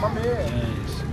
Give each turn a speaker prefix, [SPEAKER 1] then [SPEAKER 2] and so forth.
[SPEAKER 1] my man.
[SPEAKER 2] Jazz.